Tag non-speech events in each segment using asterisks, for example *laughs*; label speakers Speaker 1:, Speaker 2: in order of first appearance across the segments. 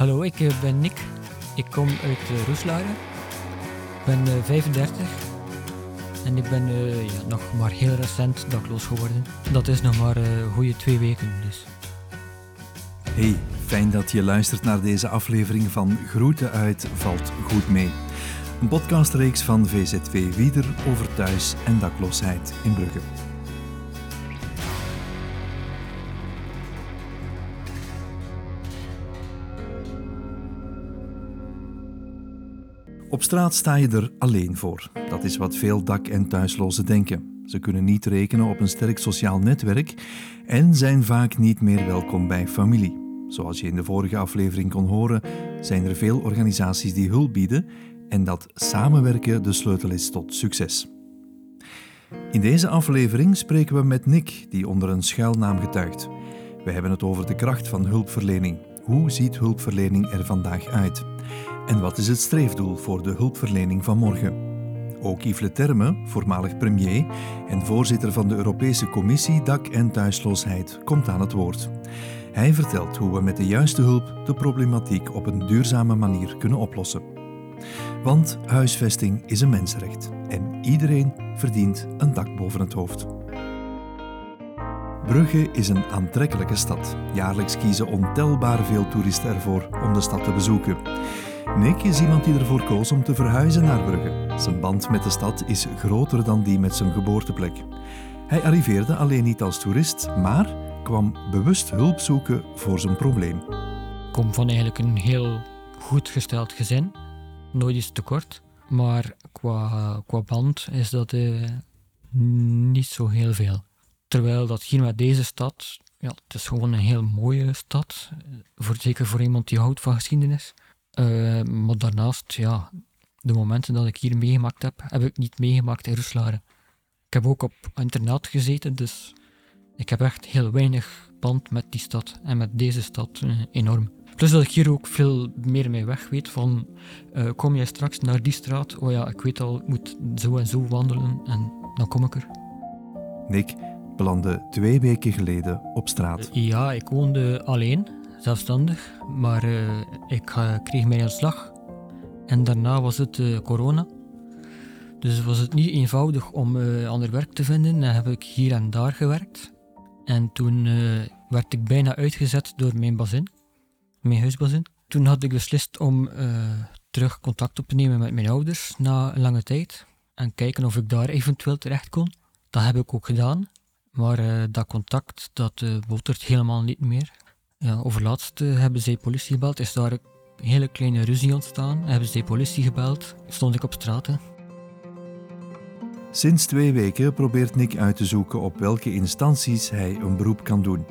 Speaker 1: Hallo, ik eh, ben Nick. Ik kom uit uh, Roeslaren. Ik ben uh, 35. En ik ben ja, nog maar heel recent dakloos geworden. Dat is nog maar een goede twee weken dus.
Speaker 2: Hey, fijn dat je luistert naar deze aflevering van Groeten uit Valt Goed Mee. Een podcastreeks van VZW Wieder over thuis- en dakloosheid in Brugge. Op straat sta je er alleen voor. Dat is wat veel dak- en thuislozen denken. Ze kunnen niet rekenen op een sterk sociaal netwerk en zijn vaak niet meer welkom bij familie. Zoals je in de vorige aflevering kon horen, zijn er veel organisaties die hulp bieden en dat samenwerken de sleutel is tot succes. In deze aflevering spreken we met Nick, die onder een schuilnaam getuigt. We hebben het over de kracht van hulpverlening. Hoe ziet hulpverlening er vandaag uit? En wat is het streefdoel voor de hulpverlening van morgen? Ook Yves Leterme, voormalig premier en voorzitter van de Europese Commissie Dak- en Thuisloosheid, komt aan het woord. Hij vertelt hoe we met de juiste hulp de problematiek op een duurzame manier kunnen oplossen. Want huisvesting is een mensenrecht en iedereen verdient een dak boven het hoofd. Brugge is een aantrekkelijke stad. Jaarlijks kiezen ontelbaar veel toeristen ervoor om de stad te bezoeken. Nick is iemand die ervoor koos om te verhuizen naar Brugge. Zijn band met de stad is groter dan die met zijn geboorteplek. Hij arriveerde alleen niet als toerist, maar kwam bewust hulp zoeken voor zijn probleem.
Speaker 1: Ik kom van eigenlijk een heel goed gesteld gezin. Nooit iets tekort. Maar qua, qua band is dat uh, niet zo heel veel. Terwijl dat hier met deze stad, ja, het is gewoon een heel mooie stad. Zeker voor iemand die houdt van geschiedenis. Uh, maar daarnaast, ja, de momenten dat ik hier meegemaakt heb, heb ik niet meegemaakt in Roeslaren. Ik heb ook op internaat gezeten, dus ik heb echt heel weinig band met die stad en met deze stad uh, enorm. Plus dat ik hier ook veel meer mee weg weet van, uh, kom jij straks naar die straat? Oh ja, ik weet al, ik moet zo en zo wandelen en dan kom ik er.
Speaker 2: Nick belandde twee weken geleden op straat.
Speaker 1: Ja, ik woonde alleen zelfstandig, maar uh, ik uh, kreeg mijn ontslag. En daarna was het uh, corona. Dus was het niet eenvoudig om ander werk te vinden. Dan heb ik hier en daar gewerkt. En toen werd ik bijna uitgezet door mijn bazin, mijn huisbazin. Toen had ik beslist om terug contact op te nemen met mijn ouders na een lange tijd. En kijken of ik daar eventueel terecht kon. Dat heb ik ook gedaan. Maar dat contact, dat botert helemaal niet meer. Ja, overlaatst uh, hebben zij politie gebeld. Is daar een hele kleine ruzie ontstaan. Hebben zij politie gebeld. Stond ik op straat. Hè.
Speaker 2: Sinds twee weken probeert Nick uit te zoeken op welke instanties hij een beroep kan doen.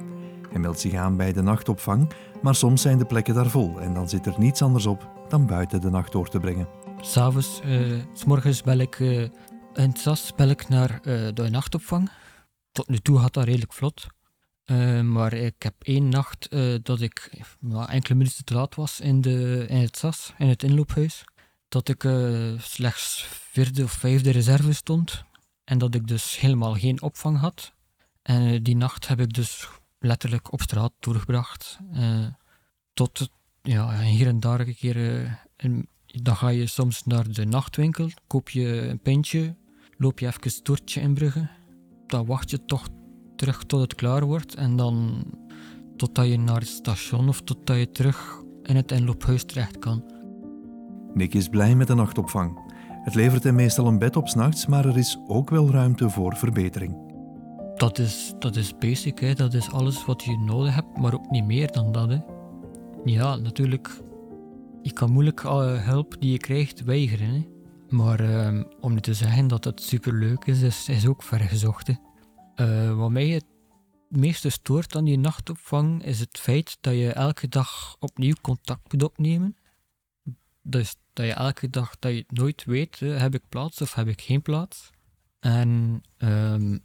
Speaker 2: Hij meldt zich aan bij de nachtopvang, maar soms zijn de plekken daar vol en dan zit er niets anders op dan buiten de nacht door te brengen.
Speaker 1: S'avonds, uh, s morgens bel ik uh, in SAS bel ik naar uh, de nachtopvang. Tot nu toe gaat dat redelijk vlot. Uh, maar ik heb één nacht uh, dat ik enkele minuten te laat was in, de, in het SAS, in het inloophuis. Dat ik uh, slechts vierde of vijfde reserve stond. En dat ik dus helemaal geen opvang had. En die nacht heb ik dus letterlijk op straat doorgebracht. tot ja, hier en daar een keer. Dan ga je soms naar de nachtwinkel, koop je een pintje, loop je even het toertje in Brugge. Dan wacht je toch terug tot het klaar wordt en dan totdat je naar het station of totdat je terug in het inloophuis terecht kan.
Speaker 2: Nick is blij met de nachtopvang. Het levert hem meestal een bed op s'nachts, maar er is ook wel ruimte voor verbetering.
Speaker 1: Dat is, dat is basic, hè. dat is alles wat je nodig hebt, maar ook niet meer dan dat. Hè. Ja, natuurlijk, je kan moeilijk alle hulp die je krijgt weigeren. Hè. Maar uh, om niet te zeggen dat het superleuk is, is, is ook vergezocht. Hè. Uh, wat mij het meeste stoort aan die nachtopvang is het feit dat je elke dag opnieuw contact moet opnemen. Dus dat je elke dag dat je nooit weet, uh, heb ik plaats of heb ik geen plaats. En um,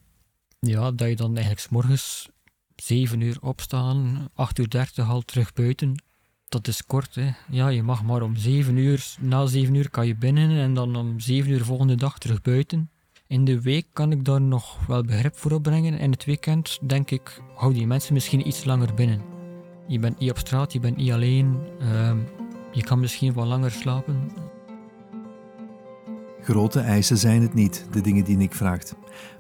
Speaker 1: ja, dat je dan eigenlijk 's morgens 7 uur opstaan, 8 uur 30 al terug buiten. Dat is kort, hè. Ja, je mag maar om 7 uur, na 7 uur kan je binnen en dan om 7 uur volgende dag terug buiten. In de week kan ik daar nog wel begrip voor opbrengen. In het weekend denk ik, hou die mensen misschien iets langer binnen. Je bent niet op straat, je bent niet alleen. Ehm, je kan misschien wat langer slapen.
Speaker 2: Grote eisen zijn het niet, de dingen die Nick vraagt.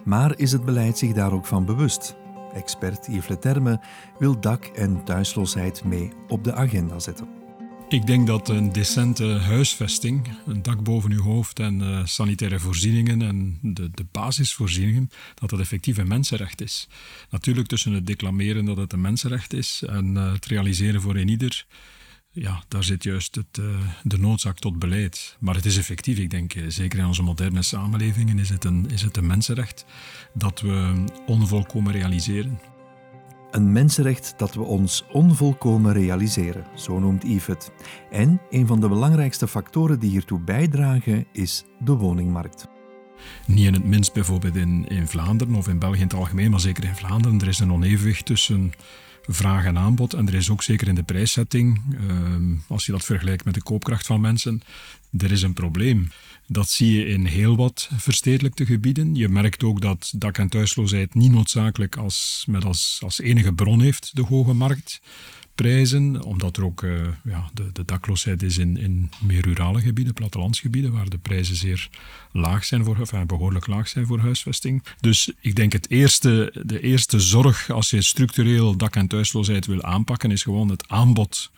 Speaker 2: Maar is het beleid zich daar ook van bewust? Expert Yves Leterme wil dak- en thuisloosheid mee op de agenda zetten.
Speaker 3: Ik denk dat een decente huisvesting, een dak boven uw hoofd en uh, sanitaire voorzieningen en de, de basisvoorzieningen, dat dat effectief een mensenrecht is. Natuurlijk tussen het declameren dat het een mensenrecht is en uh, het realiseren voor een ieder, ja, daar zit juist het, uh, de noodzaak tot beleid. Maar het is effectief, ik denk, zeker in onze moderne samenlevingen is het een, is het een mensenrecht dat we onvolkomen realiseren.
Speaker 2: Een mensenrecht dat we ons onvolkomen realiseren, zo noemt Yves. En een van de belangrijkste factoren die hiertoe bijdragen is de woningmarkt.
Speaker 3: Niet in het minst bijvoorbeeld in, in Vlaanderen of in België in het algemeen, maar zeker in Vlaanderen. Er is een onevenwicht tussen vraag en aanbod. En er is ook zeker in de prijszetting, uh, als je dat vergelijkt met de koopkracht van mensen, er is een probleem. Dat zie je in heel wat verstedelijkte gebieden. Je merkt ook dat dak- en thuisloosheid niet noodzakelijk als, als, enige bron heeft, de hoge marktprijzen. Omdat er ook uh, ja, de, de dakloosheid is in, in meer rurale gebieden, plattelandsgebieden, waar de prijzen zeer laag zijn voor, enfin, behoorlijk laag zijn voor huisvesting. Dus ik denk het eerste, de eerste zorg als je structureel dak- en thuisloosheid wil aanpakken, is gewoon het aanbod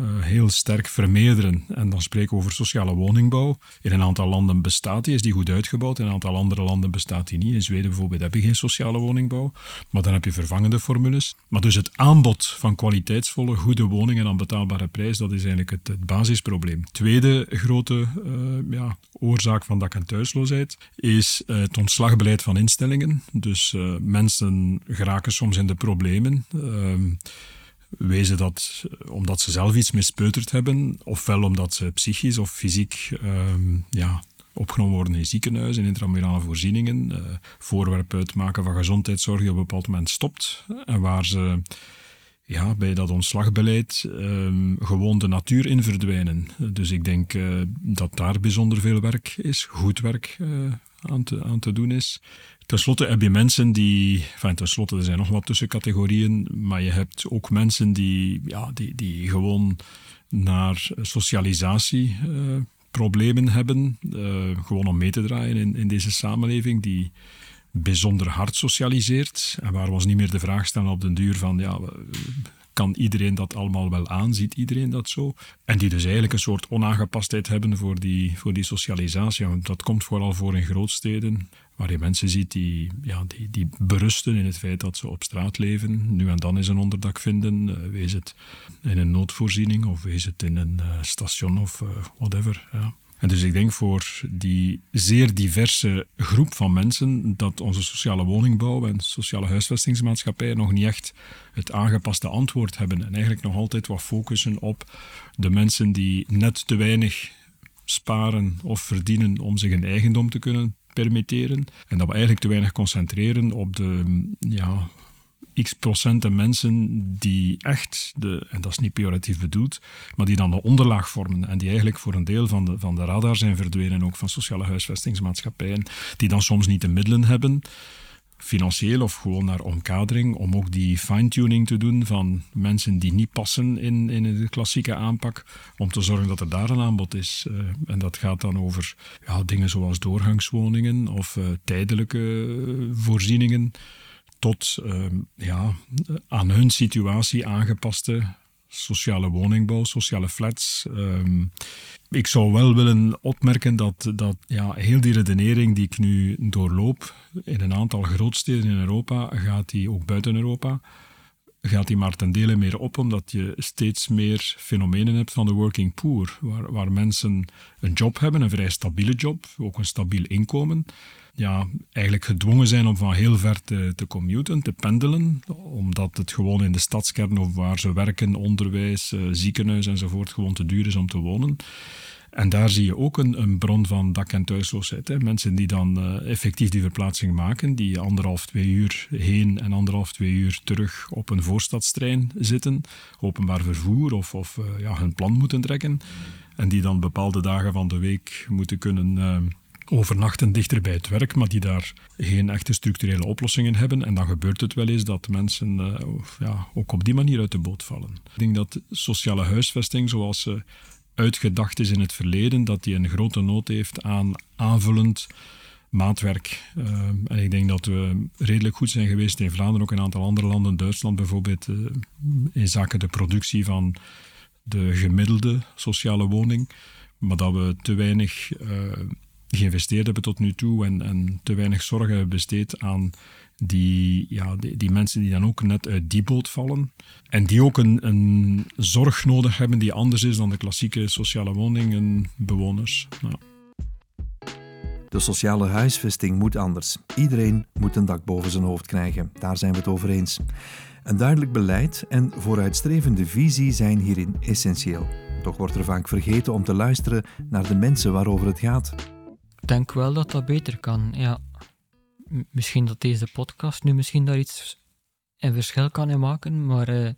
Speaker 3: uh, heel sterk vermeerderen. En dan spreken we over sociale woningbouw. In een aantal landen bestaat die, is die goed uitgebouwd. In een aantal andere landen bestaat die niet. In Zweden bijvoorbeeld heb je geen sociale woningbouw. Maar dan heb je vervangende formules. Maar dus het aanbod van kwaliteitsvolle, goede woningen aan betaalbare prijs, dat is eigenlijk het, basisprobleem. Tweede grote uh, ja, oorzaak van dak- en thuisloosheid is uh, het ontslagbeleid van instellingen. Dus mensen geraken soms in de problemen ehm, wezen dat omdat ze zelf iets mispeuterd hebben, ofwel omdat ze psychisch of fysiek um, ja, opgenomen worden in ziekenhuizen, in intramurale voorzieningen, uh, voorwerp uitmaken van gezondheidszorg die op een bepaald moment stopt en waar ze ja, bij dat ontslagbeleid um, gewoon de natuur in verdwijnen. Dus ik denk uh, dat daar bijzonder veel werk is, goed werk aan, te, aan te doen is. Ten slotte heb je mensen die, enfin, ten slotte, er zijn nog wat tussencategorieën, maar je hebt ook mensen die, ja, die, die gewoon naar socialisatie uh, problemen hebben, uh, gewoon om mee te draaien in, in deze samenleving, die bijzonder hard socialiseert en waar we ons niet meer de vraag stellen op den duur van, ja, kan iedereen dat allemaal wel aan? Ziet iedereen dat zo? En die dus eigenlijk een soort onaangepastheid hebben voor die, voor die socialisatie. Want dat komt vooral voor in grootsteden, waar je mensen ziet die, ja, die, die berusten in het feit dat ze op straat leven, nu en dan eens een onderdak vinden, uh, wees het in een noodvoorziening of wees het in een uh, station of uh, whatever. Ja. Dus ik denk voor die zeer diverse groep van mensen dat onze sociale woningbouw en sociale huisvestingsmaatschappijen nog niet echt het aangepaste antwoord hebben. En eigenlijk nog altijd wat focussen op de mensen die net te weinig sparen of verdienen om zich een eigendom te kunnen permitteren. En dat we eigenlijk te weinig concentreren op de ja, x procenten mensen die echt, de, en dat is niet pejoratief bedoeld, maar die dan de onderlaag vormen en die eigenlijk voor een deel van de, van de radar zijn verdwenen, ook van sociale huisvestingsmaatschappijen, die dan soms niet de middelen hebben, financieel of gewoon naar omkadering, om ook die fine-tuning te doen van mensen die niet passen in, in de klassieke aanpak, om te zorgen dat er daar een aanbod is. Uh, en dat gaat dan over ja, dingen zoals doorgangswoningen of uh, tijdelijke uh, voorzieningen tot uh, ja, aan hun situatie aangepaste sociale woningbouw, sociale flats. Um, ik zou wel willen opmerken dat, dat ja, heel die redenering die ik nu doorloop in een aantal grootsteden in Europa, gaat die ook buiten Europa, gaat die maar ten dele meer op, omdat je steeds meer fenomenen hebt van de working poor, waar, waar mensen een job hebben, een vrij stabiele job, ook een stabiel inkomen, ja, eigenlijk gedwongen zijn om van heel ver te, te commuten, te pendelen, omdat het gewoon in de stadskern of waar ze werken, onderwijs, uh, ziekenhuis enzovoort, gewoon te duur is om te wonen. En daar zie je ook een, een bron van dak- en thuisloosheid. Hè. Mensen die dan uh, effectief die verplaatsing maken, die anderhalf, twee uur heen en anderhalf, twee uur terug op een voorstadstrein zitten, openbaar vervoer of, of uh, ja, hun plan moeten trekken. En die dan bepaalde dagen van de week moeten kunnen overnachten dichter bij het werk, maar die daar geen echte structurele oplossingen hebben. En dan gebeurt het wel eens dat mensen uh, ja, ook op die manier uit de boot vallen. Ik denk dat sociale huisvesting, zoals ze uitgedacht is in het verleden, dat die een grote nood heeft aan aanvullend maatwerk. Uh, en ik denk dat we redelijk goed zijn geweest in Vlaanderen, ook in een aantal andere landen, Duitsland bijvoorbeeld, in zaken de productie van de gemiddelde sociale woning. Maar dat we te weinig geïnvesteerd hebben tot nu toe en, en te weinig zorg hebben besteed aan die, ja, die, die, mensen die dan ook net uit die boot vallen. En die ook een, een zorg nodig hebben die anders is dan de klassieke sociale woningenbewoners. Ja.
Speaker 2: De sociale huisvesting moet anders. Iedereen moet een dak boven zijn hoofd krijgen. Daar zijn we het over eens. Een duidelijk beleid en vooruitstrevende visie zijn hierin essentieel. Toch wordt er vaak vergeten om te luisteren naar de mensen waarover het gaat.
Speaker 1: Denk wel dat dat beter kan, ja. Misschien dat deze podcast nu misschien daar iets een verschil kan in maken, maar uh,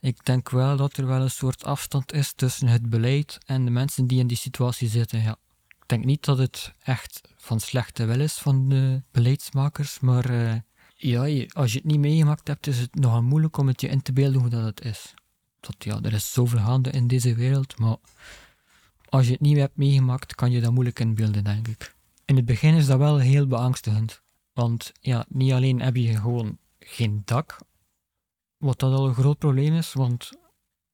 Speaker 1: ik denk wel dat er wel een soort afstand is tussen het beleid en de mensen die in die situatie zitten, ja. Ik denk niet dat het echt van slechte wil is van de beleidsmakers, maar uh, ja, als je het niet meegemaakt hebt, is het nogal moeilijk om het je in te beelden hoe dat het is. Dat, ja, er is zoveel gaande in deze wereld, maar als je het niet hebt meegemaakt, kan je dat moeilijk inbeelden, denk ik. In het begin is dat wel heel beangstigend, want ja, niet alleen heb je gewoon geen dak, wat dat al een groot probleem is, want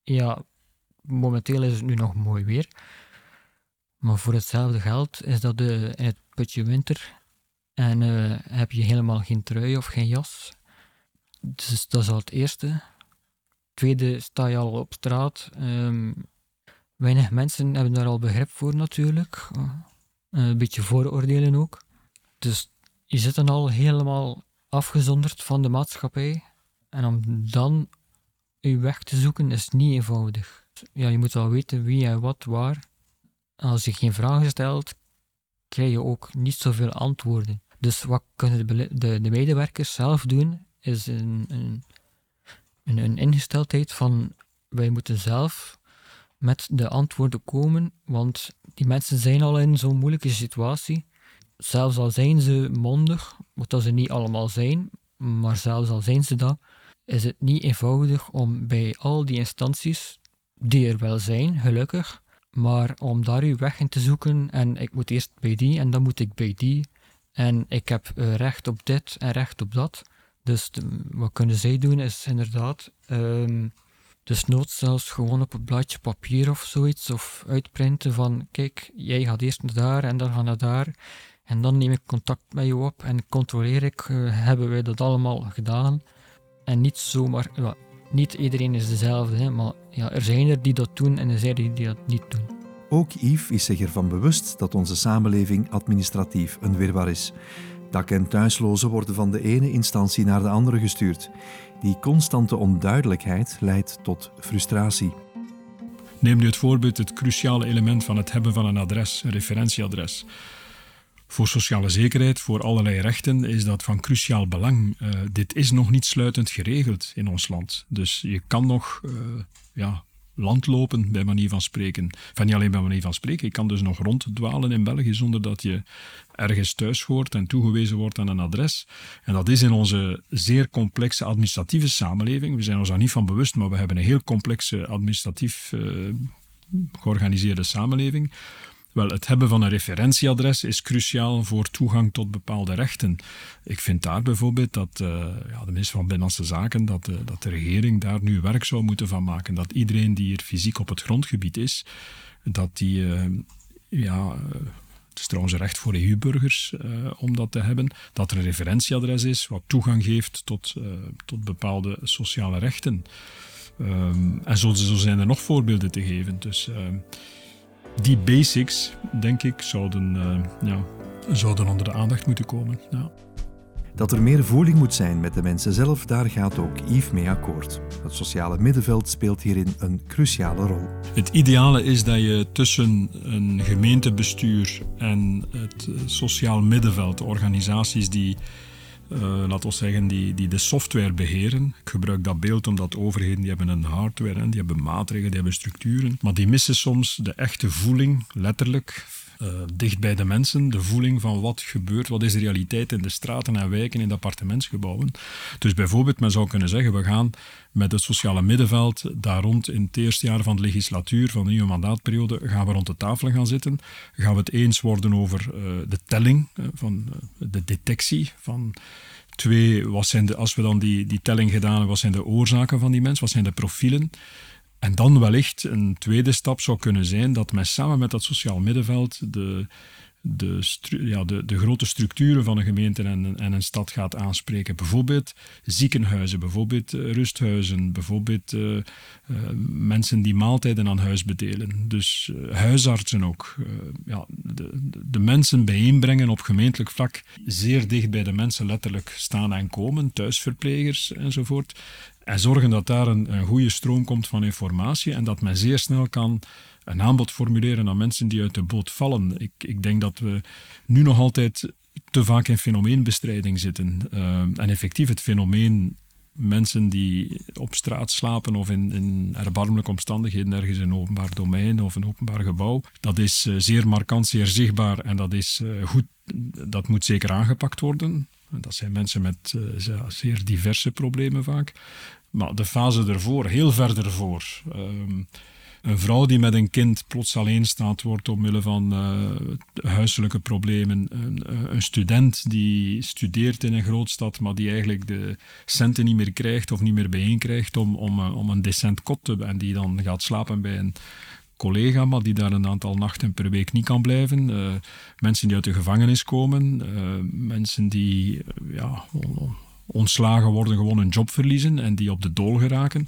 Speaker 1: ja, momenteel is het nu nog mooi weer, maar voor hetzelfde geld is dat de, in het putje winter en uh, heb je helemaal geen trui of geen jas. Dus dat is al het eerste. Tweede, sta je al op straat. Um, weinig mensen hebben daar al begrip voor natuurlijk. Uh, een beetje vooroordelen ook. Dus je zit dan al helemaal afgezonderd van de maatschappij. En om dan je weg te zoeken is niet eenvoudig. Ja, je moet wel weten wie en wat waar. Als je geen vragen stelt, krijg je ook niet zoveel antwoorden. Dus wat kunnen de, de, de medewerkers zelf doen, is een, een, een, een ingesteldheid van wij moeten zelf met de antwoorden komen, want die mensen zijn al in zo'n moeilijke situatie. Zelfs al zijn ze mondig, wat dat ze niet allemaal zijn, maar zelfs al zijn ze dat, is het niet eenvoudig om bij al die instanties, die er wel zijn, gelukkig, maar om daar uw weg in te zoeken en ik moet eerst bij die en dan moet ik bij die en ik heb uh, recht op dit en recht op dat. Dus de, wat kunnen zij doen is inderdaad, um, dus nood zelfs gewoon op een blaadje papier of zoiets, of uitprinten van, kijk, jij gaat eerst naar daar en dan gaan naar daar. En dan neem ik contact met je op en controleer ik, uh, hebben wij dat allemaal gedaan. En niet zomaar, ja, niet iedereen is dezelfde, hè, maar ja, er zijn er die dat doen en er zijn er die dat niet doen.
Speaker 2: Ook Yves is zich ervan bewust dat onze samenleving administratief een wirwar is. Dak- en thuislozen worden van de ene instantie naar de andere gestuurd. Die constante onduidelijkheid leidt tot frustratie.
Speaker 3: Neem nu het voorbeeld het cruciale element van het hebben van een adres, een referentieadres. Voor sociale zekerheid, voor allerlei rechten, is dat van cruciaal belang. Uh, dit is nog niet sluitend geregeld in ons land. Dus je kan nog uh, ja, landlopen, bij manier van spreken. Van niet alleen bij manier van spreken, je kan dus nog ronddwalen in België zonder dat je ergens thuis hoort en toegewezen wordt aan een adres. En dat is in onze zeer complexe administratieve samenleving. We zijn ons daar niet van bewust, maar we hebben een heel complexe administratief uh, georganiseerde samenleving. Wel, het hebben van een referentieadres is cruciaal voor toegang tot bepaalde rechten. Ik vind daar bijvoorbeeld dat uh, ja, de minister van Binnenlandse Zaken, dat, uh, dat de regering daar nu werk zou moeten van maken. Dat iedereen die hier fysiek op het grondgebied is, dat die, uh, ja, het is trouwens een recht voor EU-burgers om dat te hebben, dat er een referentieadres is wat toegang geeft tot, tot bepaalde sociale rechten. Um, en zo, zijn er nog voorbeelden te geven. Dus die basics, denk ik, zouden, uh, ja, zouden onder de aandacht moeten komen. Ja.
Speaker 2: Dat er meer voeling moet zijn met de mensen zelf, daar gaat ook Yves mee akkoord. Het sociale middenveld speelt hierin een cruciale rol.
Speaker 3: Het ideale is dat je tussen een gemeentebestuur en het sociaal middenveld, organisaties die uh, laten we zeggen, die, die de software beheren. Ik gebruik dat beeld omdat overheden die hebben een hardware en die hebben maatregelen, die hebben structuren. Maar die missen soms de echte voeling, letterlijk, uh, dicht bij de mensen, de voeling van wat gebeurt, wat is de realiteit in de straten en wijken, in de appartementsgebouwen. Dus bijvoorbeeld, men zou kunnen zeggen, we gaan met het sociale middenveld daar rond in het eerste jaar van de legislatuur, van de nieuwe mandaatperiode, gaan we rond de tafel gaan zitten. Gaan we het eens worden over uh, de telling, uh, van de detectie van Twee, wat zijn de, als we dan die, die telling gedaan hebben, wat zijn de oorzaken van die mens? Wat zijn de profielen? En dan wellicht een tweede stap zou kunnen zijn dat men samen met dat sociaal middenveld de, de, ja, de, de grote structuren van een gemeente en, en een stad gaat aanspreken. Bijvoorbeeld ziekenhuizen, bijvoorbeeld eh, rusthuizen, bijvoorbeeld uh, uh, mensen die maaltijden aan huis bedelen. Dus huisartsen ook. ja, de, de, mensen bijeenbrengen op gemeentelijk vlak, zeer dicht bij de mensen letterlijk staan en komen, thuisverplegers enzovoort. En zorgen dat daar een, goede stroom komt van informatie en dat men zeer snel kan een aanbod formuleren aan mensen die uit de boot vallen. Ik, ik denk dat we nu nog altijd te vaak in fenomeenbestrijding zitten. Uh, en effectief het fenomeen mensen die op straat slapen of in, in erbarmelijke omstandigheden ergens in een openbaar domein of een openbaar gebouw, dat is uh, zeer markant, zeer zichtbaar en dat is uh, goed, dat moet zeker aangepakt worden. Dat zijn mensen met uh, zeer diverse problemen vaak. Maar de fase ervoor, heel ver ervoor. Ehm, een vrouw die met een kind plots alleen staat wordt omwille van uh, huiselijke problemen. Een, eh, een, student die studeert in een grootstad, maar die eigenlijk de centen niet meer krijgt of niet meer bijeenkrijgt om, om, eh, om een decent kot te hebben. En die dan gaat slapen bij een collega, maar die daar een aantal nachten per week niet kan blijven. Uh, mensen die uit de gevangenis komen. mensen die ja, ontslagen worden, gewoon een job verliezen en die op de dool geraken.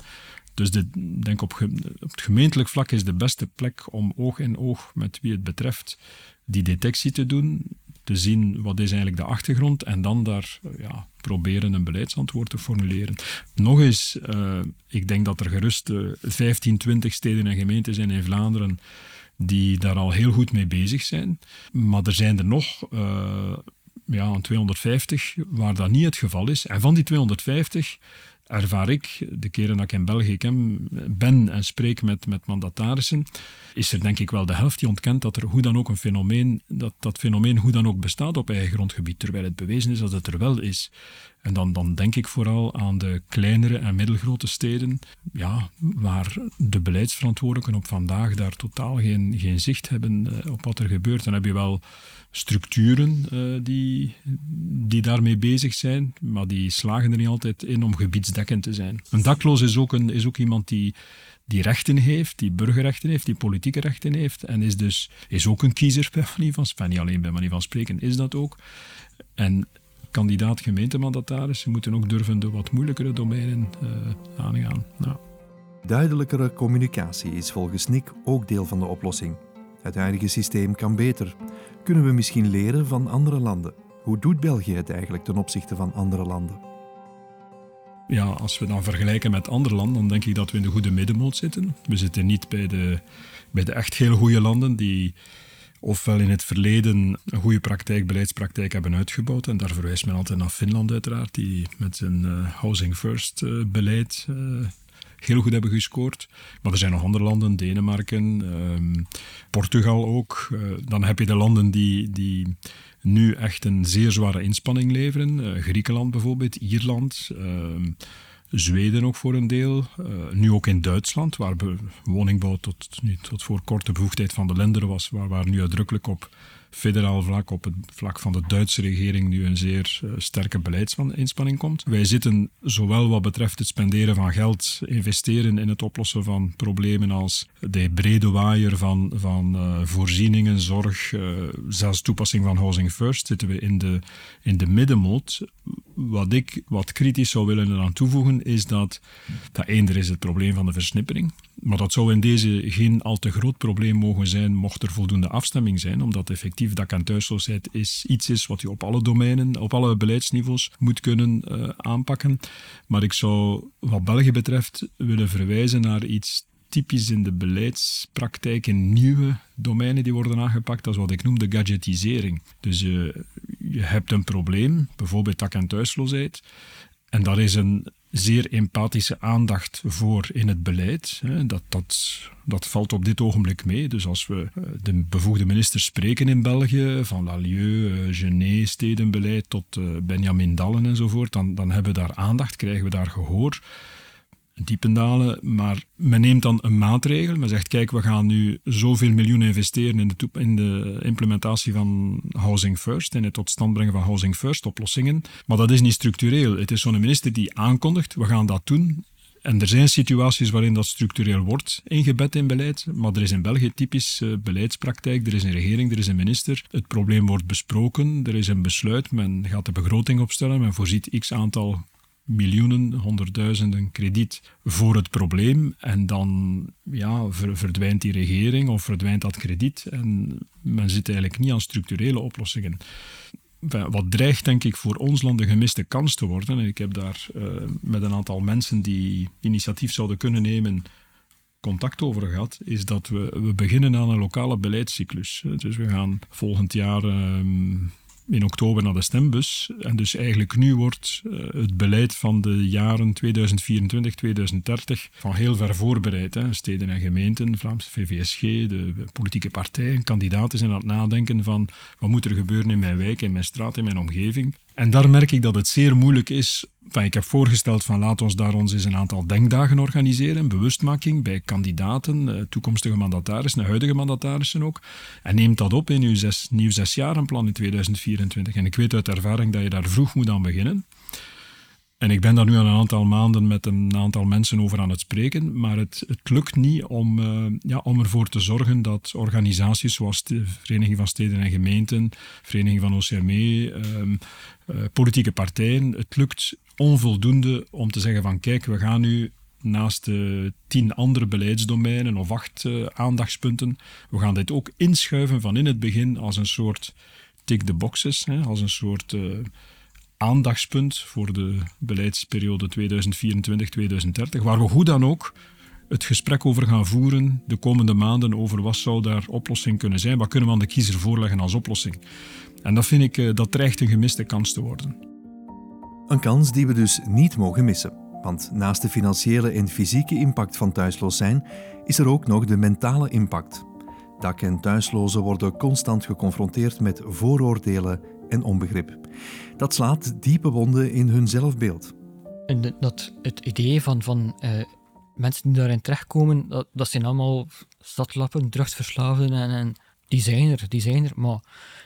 Speaker 3: Dus ik denk op, op het gemeentelijk vlak is de beste plek om oog in oog met wie het betreft die detectie te doen, te zien wat is eigenlijk de achtergrond en dan daar ja, proberen een beleidsantwoord te formuleren. Nog eens, uh, ik denk dat er gerust uh, 15, 20 steden en gemeenten zijn in Vlaanderen die daar al heel goed mee bezig zijn. Maar er zijn er nog ja, 250 waar dat niet het geval is. En van die 250 ervaar ik, de keren dat ik in België ben en spreek met, met mandatarissen, is er denk ik wel de helft die ontkent dat er hoe dan ook een fenomeen, dat dat fenomeen hoe dan ook bestaat op eigen grondgebied, terwijl het bewezen is dat het er wel is. En dan, dan denk ik vooral aan de kleinere en middelgrote steden, ja, waar de beleidsverantwoordelijken op vandaag daar totaal geen, geen zicht hebben eh, op wat er gebeurt. Dan heb je wel structuren uh, die, die daarmee bezig zijn, maar die slagen er niet altijd in om gebiedsdekkend te zijn. Een dakloos is ook, een, is ook iemand die, die rechten heeft, die burgerrechten heeft, die politieke rechten heeft en is dus is ook een kiezer *laughs* bij manier van. Niet alleen bij manier van spreken is dat ook. En kandidaat gemeentemandataris moeten ook durven de wat moeilijkere domeinen uh, aangaan. Nou.
Speaker 2: Duidelijkere communicatie is volgens Nick ook deel van de oplossing. Het huidige systeem kan beter. Kunnen we misschien leren van andere landen? Hoe doet België het eigenlijk ten opzichte van andere landen?
Speaker 3: Ja, als we dan vergelijken met andere landen, dan denk ik dat we in de goede middenmoot zitten. We zitten niet bij de, bij de echt heel goede landen die ofwel in het verleden een goede praktijk, beleidspraktijk hebben uitgebouwd. En daar verwijst men altijd naar Finland uiteraard, die met zijn uh, Housing First uh, beleid uh, heel goed hebben gescoord. Maar er zijn nog andere landen, Denemarken, ehm, Portugal ook. Uh, dan heb je de landen die, die nu echt een zeer zware inspanning leveren. Uh, Griekenland bijvoorbeeld, Ierland. Ehm, Zweden ook voor een deel. Uh, nu ook in Duitsland, waar woningbouw tot, nu, tot voor korte bevoegdheid van de lender was, waar, waar nu uitdrukkelijk op federaal vlak, op het vlak van de Duitse regering, nu een zeer uh, sterke beleidsinspanning komt. Wij zitten zowel wat betreft het spenderen van geld, investeren in het oplossen van problemen als de brede waaier van, van uh, voorzieningen, zorg, uh, zelfs toepassing van Housing First, zitten we in de, in de middenmoot. Wat ik wat kritisch zou willen eraan toevoegen, is dat, dat één, er is het probleem van de versnippering. Maar dat zou in deze geen al te groot probleem mogen zijn, mocht er voldoende afstemming zijn, omdat effectief en thuisloosheid is, iets is wat je op alle domeinen, op alle beleidsniveaus moet kunnen uh, aanpakken. Maar ik zou, wat België betreft, willen verwijzen naar iets typisch in de beleidspraktijk in nieuwe domeinen die worden aangepakt. Dat is wat ik noem de gadgetisering. Dus uh, je hebt een probleem, bijvoorbeeld dak- en thuisloosheid, en daar is een zeer empathische aandacht voor in het beleid. Dat, dat, dat valt op dit ogenblik mee. Dus als we eh, de bevoegde ministers spreken in België, van Lalieu, eh, Genet, stedenbeleid tot eh, Benjamin Dallen enzovoort, dan, dan hebben we daar aandacht, krijgen we daar gehoor diependalen. Maar men neemt dan een maatregel. Men zegt, kijk, we gaan nu zoveel miljoen investeren in de, in de implementatie van Housing First, in het tot stand brengen van Housing First oplossingen. Maar dat is niet structureel. Het is zo'n minister die aankondigt, we gaan dat doen. En er zijn situaties waarin dat structureel wordt ingebed in beleid, maar er is in België typisch uh, beleidspraktijk. Er is een regering, er is een minister. Het probleem wordt besproken, er is een besluit, men gaat de begroting opstellen, men voorziet x aantal miljoenen, honderdduizenden krediet voor het probleem. En dan ja, verdwijnt die regering of verdwijnt dat krediet. En men zit eigenlijk niet aan structurele oplossingen. Wat dreigt, denk ik, voor ons land een gemiste kans te worden. En ik heb daar uh, met een aantal mensen die initiatief zouden kunnen nemen contact over gehad, is dat we, we beginnen aan een lokale beleidscyclus. Dus we gaan volgend jaar. Uh, in oktober naar de stembus. En dus eigenlijk nu wordt uh, het beleid van de jaren 2024, 2030 van heel ver voorbereid. Hè. Steden en gemeenten, Vlaamse VVSG, de politieke partijen, kandidaten zijn aan het nadenken van wat moet er gebeuren in mijn wijk, in mijn straat, in mijn omgeving. En daar merk ik dat het zeer moeilijk is. Ik heb voorgesteld van laat ons daar ons eens een aantal denkdagen organiseren, bewustmaking bij kandidaten, eh, toekomstige mandatarissen, huidige mandatarissen ook. En neemt dat op in uw zes, nieuw zesjarenplan in 2024. En ik weet uit ervaring dat je daar vroeg moet aan beginnen. En ik ben daar nu al een aantal maanden met een aantal mensen over aan het spreken, maar het, het lukt niet om, uh, ja, om ervoor te zorgen dat organisaties zoals de Vereniging van Steden en Gemeenten, Vereniging van OCME, ehm, eh, politieke partijen, het lukt onvoldoende om te zeggen van kijk, we gaan nu naast de tien andere beleidsdomeinen of acht uh, aandachtspunten, we gaan dit ook inschuiven van in het begin als een soort tick the boxes, hè, als een soort aandachtspunt voor de beleidsperiode 2024-2030, waar we hoe dan ook het gesprek over gaan voeren de komende maanden over wat zou daar oplossing kunnen zijn, wat kunnen we aan de kiezer voorleggen als oplossing. En dat vind ik, eh, dat dreigt een gemiste kans te worden.
Speaker 2: Een kans die we dus niet mogen missen. Want naast de financiële en fysieke impact van thuisloos zijn, is er ook nog de mentale impact. Dak- en thuislozen worden constant geconfronteerd met vooroordelen en onbegrip. Dat slaat diepe wonden in hun zelfbeeld.
Speaker 1: En dat, het idee van, van uh, mensen die daarin terechtkomen, dat, dat zijn allemaal stadlappen, drugsverslaafden en, en die zijn er, er, maar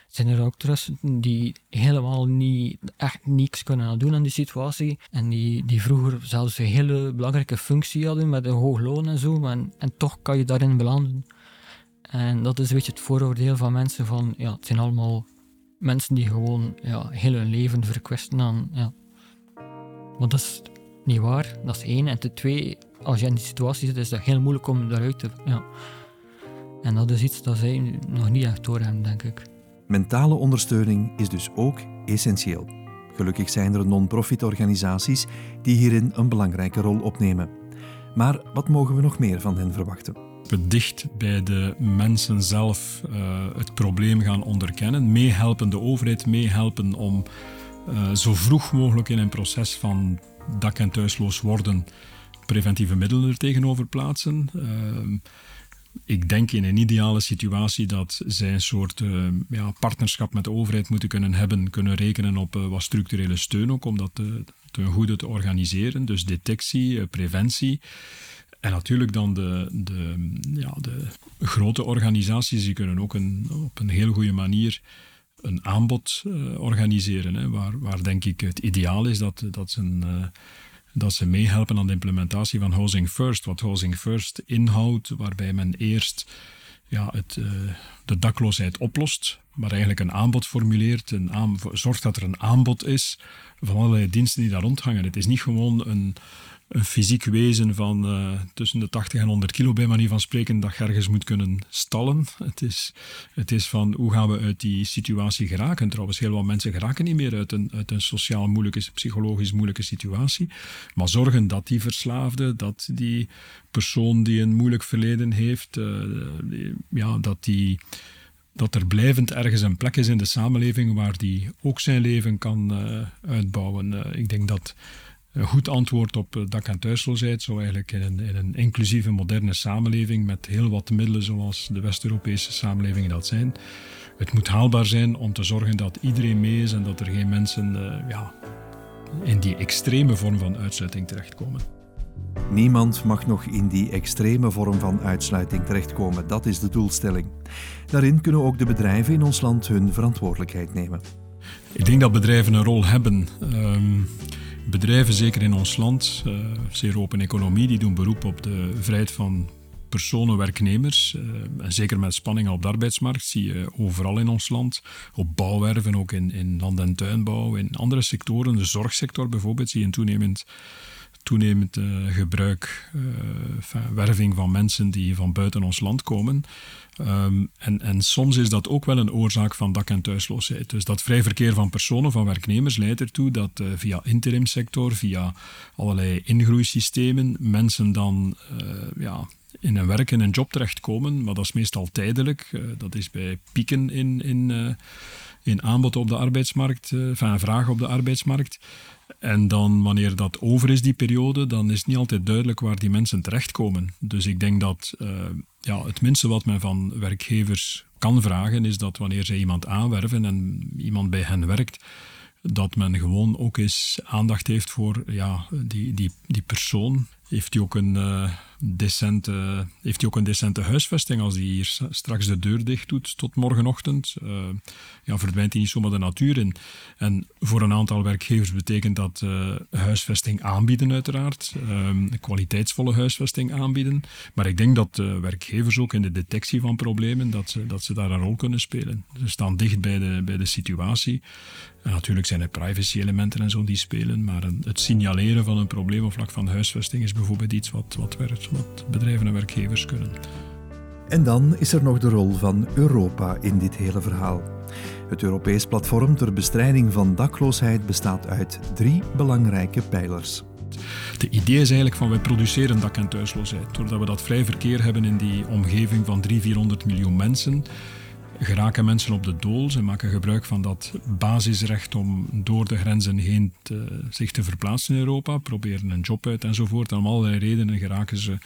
Speaker 1: zijn er ook trusten die helemaal niet, echt niks kunnen doen aan die situatie en die, die vroeger zelfs een hele belangrijke functie hadden met een hoog loon en zo, en, en toch kan je daarin belanden. En dat is een beetje het vooroordeel van mensen van, ja, het zijn allemaal mensen die gewoon ja, heel hun leven verkwisten aan. Ja. Maar dat is niet waar, dat is één. En ten twee, als je in die situatie zit, is dat heel moeilijk om daaruit te. Ja. En dat is iets dat zij nog niet echt doorhebben, denk ik.
Speaker 2: Mentale ondersteuning is dus ook essentieel. Gelukkig zijn er non-profit organisaties die hierin een belangrijke rol opnemen. Maar wat mogen we nog meer van hen verwachten?
Speaker 3: Dicht bij de mensen zelf uh, het probleem gaan onderkennen, meehelpen de overheid, meehelpen om uh, zo vroeg mogelijk in een proces van dak- en thuisloos worden preventieve middelen er tegenover plaatsen. Uh, ik denk in een ideale situatie dat zij een soort ja, partnerschap met de overheid moeten kunnen hebben, kunnen rekenen op wat structurele steun ook om dat te, ten goede te organiseren. Dus detectie, preventie. En natuurlijk dan de, de, ja, de grote organisaties, die kunnen ook een, op een heel goede manier een aanbod uh, organiseren. Hè, waar, waar denk ik het ideaal is dat, dat, ze, uh, dat ze meehelpen aan de implementatie van Housing First. Wat Housing First inhoudt, waarbij men eerst ja, het, uh, de dakloosheid oplost, maar eigenlijk een aanbod formuleert, een aan, zorgt dat er een aanbod is van allerlei diensten die daar rondhangen. Het is niet gewoon een een fysiek wezen van uh, tussen de 80 en 100 kilo, bij manier van spreken, dat ergens moet kunnen stallen. Het is, het is van hoe gaan we uit die situatie geraken. Trouwens, heel wat mensen geraken niet meer uit een, uit een sociaal moeilijke, psychologisch moeilijke situatie. Maar zorgen dat die verslaafde, dat die persoon die een moeilijk verleden heeft, die, ja, dat die dat er blijvend ergens een plek is in de samenleving waar die ook zijn leven kan uh, uitbouwen. Ik denk dat een goed antwoord op dak- en thuisloosheid zou eigenlijk in een, in een, inclusieve, moderne samenleving met heel wat middelen zoals de West-Europese samenlevingen dat zijn. Het moet haalbaar zijn om te zorgen dat iedereen mee is en dat er geen mensen uh, ja, in die extreme vorm van uitsluiting terechtkomen.
Speaker 2: Niemand mag nog in die extreme vorm van uitsluiting terechtkomen. Dat is de doelstelling. Daarin kunnen ook de bedrijven in ons land hun verantwoordelijkheid nemen.
Speaker 3: Ik denk dat bedrijven een rol hebben. Um, bedrijven, zeker in ons land, uh, zeer open economie, die doen beroep op de vrijheid van personen, werknemers. Uh, en zeker met spanningen op de arbeidsmarkt zie je overal in ons land. Op bouwwerven, ook in, in land- en tuinbouw, in andere sectoren. De zorgsector bijvoorbeeld zie je een toenemend toenemend uh, gebruik, uh, werving van mensen die van buiten ons land komen. Um, en, en soms is dat ook wel een oorzaak van dak- en thuisloosheid. Dus dat vrij verkeer van personen, van werknemers, leidt ertoe dat uh, via interimsector, via allerlei ingroeisystemen, mensen dan ja, in een werk, in een job terechtkomen. Maar dat is meestal tijdelijk. dat is bij pieken in, in, in aanbod op de arbeidsmarkt, enfin, vraag op de arbeidsmarkt. En dan, wanneer dat over is, die periode, dan is het niet altijd duidelijk waar die mensen terechtkomen. Dus ik denk dat uh, ja, het minste wat men van werkgevers kan vragen, is dat wanneer zij iemand aanwerven en iemand bij hen werkt, dat men gewoon ook eens aandacht heeft voor ja, die, die, die persoon. Heeft hij ook een, uh, decente, heeft hij ook een decente huisvesting als hij hier straks de deur dicht doet tot morgenochtend? Uh, ja, verdwijnt hij niet zomaar de natuur in. En voor een aantal werkgevers betekent dat uh, huisvesting aanbieden uiteraard. kwaliteitsvolle huisvesting aanbieden. Maar ik denk dat werkgevers ook in de detectie van problemen, dat ze, dat ze daar een rol kunnen spelen. Ze staan dicht bij de, bij de situatie. En natuurlijk zijn er privacy-elementen en zo die spelen, maar het signaleren van een probleem op vlak van huisvesting is bijvoorbeeld iets wat, wat, wat bedrijven en werkgevers kunnen.
Speaker 2: En dan is er nog de rol van Europa in dit hele verhaal. Het Europees platform ter bestrijding van dakloosheid bestaat uit drie belangrijke pijlers.
Speaker 3: De idee is eigenlijk van wij produceren dak- en thuisloosheid. Doordat we dat vrij verkeer hebben in die omgeving van 300, 400 miljoen mensen, geraken mensen op de dool. Ze maken gebruik van dat basisrecht om door de grenzen heen te, zich te verplaatsen in Europa, proberen een job uit enzovoort. En om allerlei redenen geraken ze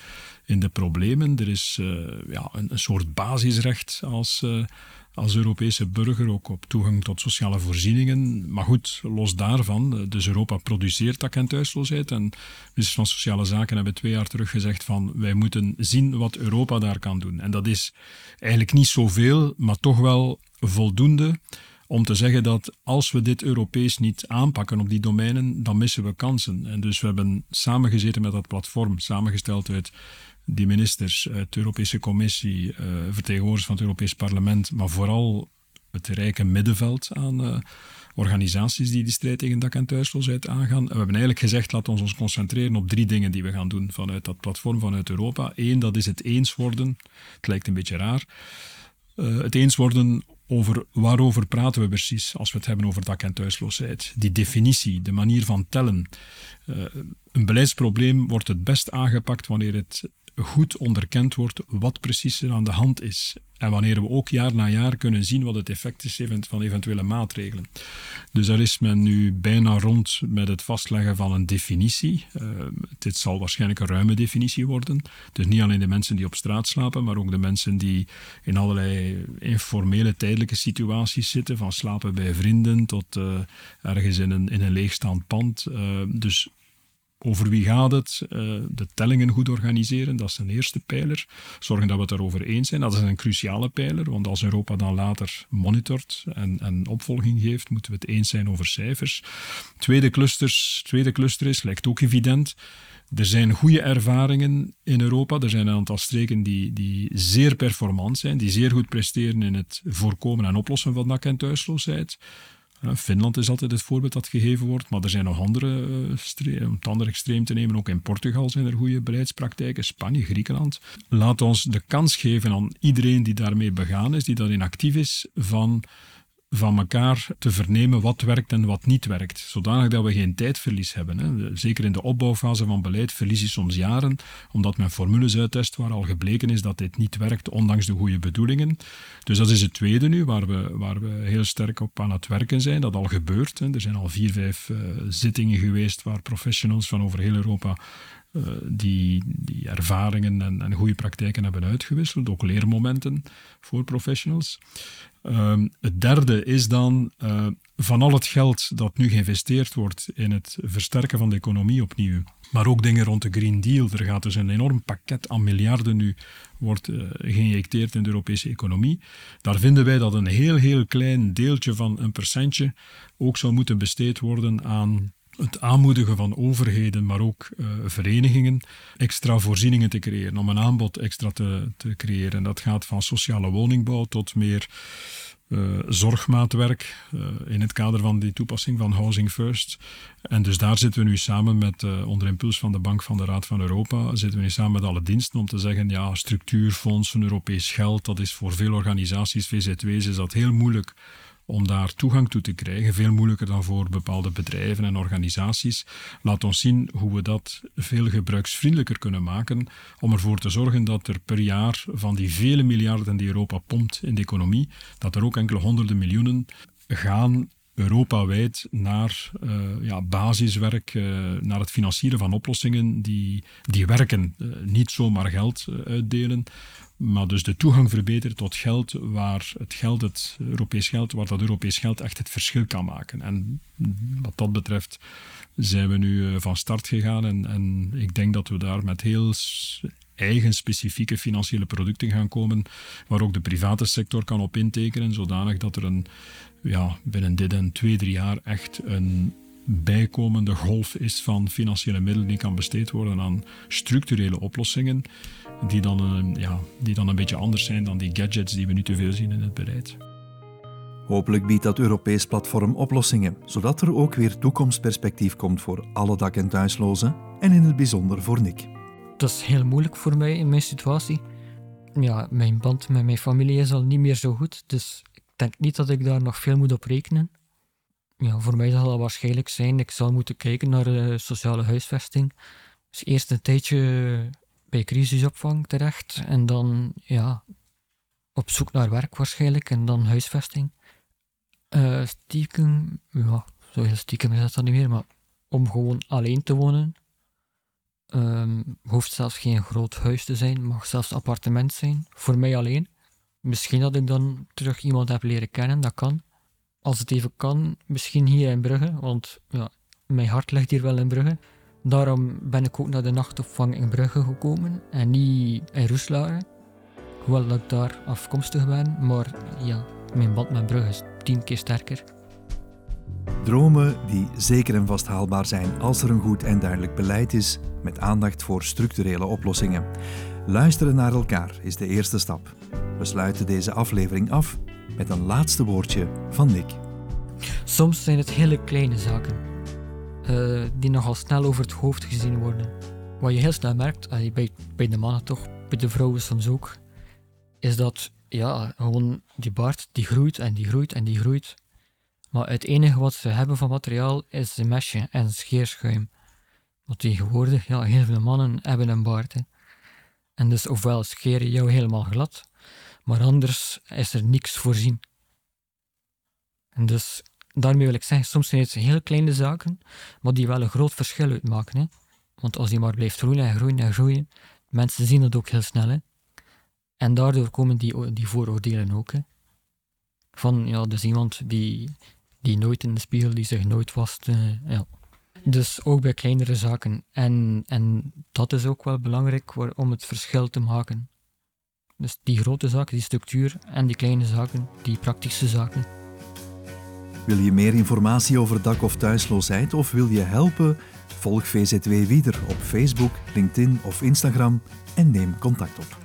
Speaker 3: in de problemen. Er is uh, ja, een, soort basisrecht als, uh, als Europese burger ook op toegang tot sociale voorzieningen. Maar goed, los daarvan, dus Europa produceert dak- en de van Sociale Zaken hebben twee jaar terug gezegd van wij moeten zien wat Europa daar kan doen. En dat is eigenlijk niet zoveel, maar toch wel voldoende om te zeggen dat als we dit Europees niet aanpakken op die domeinen, dan missen we kansen. En dus we hebben samengezeten met dat platform, samengesteld uit die ministers, de Europese Commissie, uh, vertegenwoordigers van het Europees Parlement, maar vooral het rijke middenveld aan uh, organisaties die de strijd tegen dak- en thuisloosheid aangaan. We hebben eigenlijk gezegd, laten we ons concentreren op drie dingen die we gaan doen vanuit dat platform, vanuit Europa. Eén, dat is het eens worden. Het lijkt een beetje raar. Het eens worden over waarover praten we precies als we het hebben over dak- en thuisloosheid. Die definitie, de manier van tellen. Een beleidsprobleem wordt het best aangepakt wanneer het goed onderkend wordt wat precies er aan de hand is. En wanneer we ook jaar na jaar kunnen zien wat het effect is van eventuele maatregelen. Dus daar is men nu bijna rond met het vastleggen van een definitie. Uh, dit zal waarschijnlijk een ruime definitie worden. Dus niet alleen de mensen die op straat slapen, maar ook de mensen die in allerlei informele tijdelijke situaties zitten, van slapen bij vrienden tot uh, ergens in een, in een leegstaand pand. Uh, dus over wie gaat het? Uh, de tellingen goed organiseren, dat is een eerste pijler. Zorgen dat we het erover eens zijn, dat is een cruciale pijler, want als Europa dan later monitort en, en opvolging geeft, moeten we het eens zijn over cijfers. Tweede, clusters, tweede cluster is, lijkt ook evident, er zijn goede ervaringen in Europa. Er zijn een aantal streken die, die zeer performant zijn, die zeer goed presteren in het voorkomen en oplossen van dak- en thuisloosheid. Finland is altijd het voorbeeld dat gegeven wordt, maar er zijn nog andere, uh, om het andere extreem te nemen, ook in Portugal zijn er goede beleidspraktijken, Spanje, Griekenland. Laat ons de kans geven aan iedereen die daarmee begaan is, die daarin actief is, van van elkaar te vernemen wat werkt en wat niet werkt. Zodanig dat we geen tijdverlies hebben. Hè. Zeker in de opbouwfase van beleid verlies je soms jaren, omdat men formules uittest waar al gebleken is dat dit niet werkt, ondanks de goede bedoelingen. Dus dat is het tweede nu, waar we, waar we heel sterk op aan het werken zijn. Dat al gebeurt. Hè. Er zijn al vier, vijf uh, zittingen geweest waar professionals van over heel Europa uh, die, die ervaringen en, en goede praktijken hebben uitgewisseld, ook leermomenten voor professionals. Um, het derde is dan uh, van al het geld dat nu geïnvesteerd wordt in het versterken van de economie opnieuw, maar ook dingen rond de Green Deal. Er gaat dus een enorm pakket aan miljarden nu wordt uh, geïnjecteerd in de Europese economie. Daar vinden wij dat een heel, heel klein deeltje van een percentje ook zou moeten besteed worden aan het aanmoedigen van overheden, maar ook uh, verenigingen, extra voorzieningen te creëren, om een aanbod extra te, te creëren. En dat gaat van sociale woningbouw tot meer uh, zorgmaatwerk uh, in het kader van die toepassing van Housing First. En dus daar zitten we nu samen met, onder impuls van de Bank van de Raad van Europa, zitten we nu samen met alle diensten om te zeggen, ja, structuurfondsen, Europees geld, dat is voor veel organisaties, VZW's, is dat heel moeilijk om daar toegang toe te krijgen. Veel moeilijker dan voor bepaalde bedrijven en organisaties. Laat ons zien hoe we dat veel gebruiksvriendelijker kunnen maken. Om ervoor te zorgen dat er per jaar van die vele miljarden die Europa pompt in de economie, dat er ook enkele honderden miljoenen gaan Europawijd naar uh, ja, basiswerk, uh, naar het financieren van oplossingen die, die werken. Uh, niet zomaar geld uitdelen, maar dus de toegang verbeteren tot geld waar het geld, het Europees geld, waar dat Europees geld echt het verschil kan maken. En wat dat betreft zijn we nu van start gegaan en, en ik denk dat we daar met heel eigen specifieke financiële producten gaan komen, waar ook de private sector kan op intekenen, zodanig dat er een, ja, binnen dit en twee, drie jaar echt een bijkomende golf is van financiële middelen die kan besteed worden aan structurele oplossingen, die dan, een, ja, die dan een beetje anders zijn dan die gadgets die we nu te veel zien in het beleid.
Speaker 2: Hopelijk biedt dat Europees platform oplossingen, zodat er ook weer toekomstperspectief komt voor alle dak- en thuislozen en in het bijzonder voor Nick.
Speaker 1: Dat is heel moeilijk voor mij in mijn situatie. Ja, mijn band met mijn familie is al niet meer zo goed, dus ik denk niet dat ik daar nog veel moet op rekenen. Ja, voor mij zal dat waarschijnlijk zijn. Ik zal moeten kijken naar de sociale huisvesting. Dus eerst een tijdje bij crisisopvang terecht en dan ja, op zoek naar werk waarschijnlijk en dan huisvesting. Uh, stiekem, ja, zo heel stiekem is dat dan niet meer, maar om gewoon alleen te wonen. Um, hoeft zelfs geen groot huis te zijn, mag zelfs appartement zijn, voor mij alleen. Misschien dat ik dan terug iemand heb leren kennen, dat kan. Als het even kan, misschien hier in Brugge, want ja, mijn hart ligt hier wel in Brugge. Daarom ben ik ook naar de nachtopvang in Brugge gekomen en niet in Roeslaren. Hoewel dat ik daar afkomstig ben, maar ja, mijn band met Brugge is tien keer sterker.
Speaker 2: Dromen die zeker en vast haalbaar zijn als er een goed en duidelijk beleid is met aandacht voor structurele oplossingen. Luisteren naar elkaar is de eerste stap. We sluiten deze aflevering af met een laatste woordje van Nick.
Speaker 1: Soms zijn het hele kleine zaken uh, die nogal snel over het hoofd gezien worden. Wat je heel snel merkt, bij, bij de mannen toch, bij de vrouwen soms ook, is dat ja, gewoon die baard die groeit en die groeit en die groeit. Maar het enige wat ze hebben van materiaal is een mesje en scheerschuim. Want tegenwoordig, ja, heel veel mannen hebben een baard. En dus ofwel scheer je jou helemaal glad, maar anders is er niks voorzien. En dus daarmee wil ik zeggen, soms zijn het heel kleine zaken, maar die wel een groot verschil uitmaken. Hè. Want als die maar blijft groeien en groeien en groeien, mensen zien dat ook heel snel. Hè. En daardoor komen die, die vooroordelen ook. Hè. Van, ja, dus iemand die, die nooit in de spiegel, die zich nooit wast. Uh, ja. Dus ook bij kleinere zaken. En, en dat is ook wel belangrijk om het verschil te maken. Dus die grote zaken, die structuur, en die kleine zaken, die praktische zaken.
Speaker 2: Wil je meer informatie over dak- of thuisloosheid of wil je helpen? Volg VZW Wieder op Facebook, LinkedIn of Instagram en neem contact op.